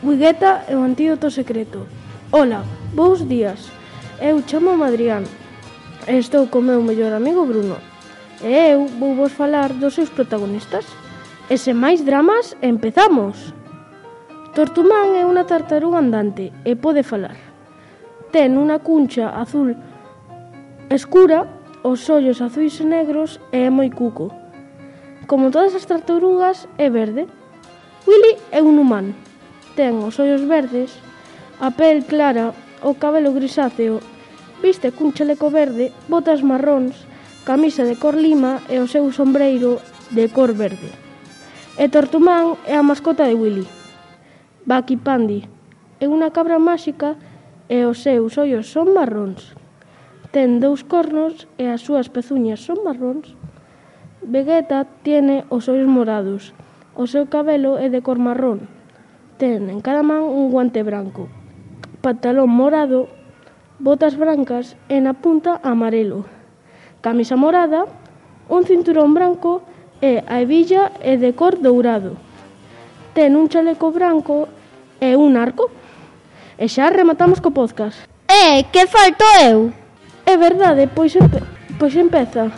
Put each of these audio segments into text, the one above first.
Wigueta é o antídoto secreto. Ola, bons días. Eu chamo Madrián e estou co meu mellor amigo Bruno. E eu vou vos falar dos seus protagonistas. E sen máis dramas, empezamos. Tortumán é unha tartaruga andante e pode falar. Ten unha cuncha azul escura, os ollos azuis e negros e é moi cuco. Como todas as tartarugas, é verde. Willy é un humano ten os ollos verdes, a pel clara, o cabelo grisáceo, viste cun chaleco verde, botas marróns, camisa de cor lima e o seu sombreiro de cor verde. E Tortumán é a mascota de Willy. Baki Pandi é unha cabra máxica e os seus ollos son marróns. Ten dous cornos e as súas pezuñas son marróns. Vegeta tiene os ollos morados. O seu cabelo é de cor marrón Ten en cada man un guante branco, pantalón morado, botas brancas e na punta amarelo, camisa morada, un cinturón branco e a hebilla é de cor dourado. Ten un chaleco branco e un arco. E xa rematamos co podcast. Eh, que falto eu? É verdade, pois, empe pois empeza.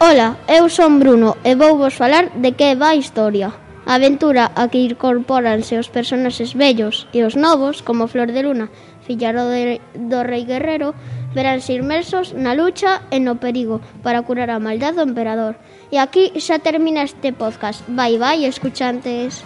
Ola, eu son Bruno e vou vos falar de que va a historia. Aventura a que incorpóranse os personaxes vellos e os novos, como Flor de Luna, fillaro de, do rei guerrero, veránse inmersos na lucha e no perigo para curar a maldad do emperador. E aquí xa termina este podcast. Bye bye, escuchantes.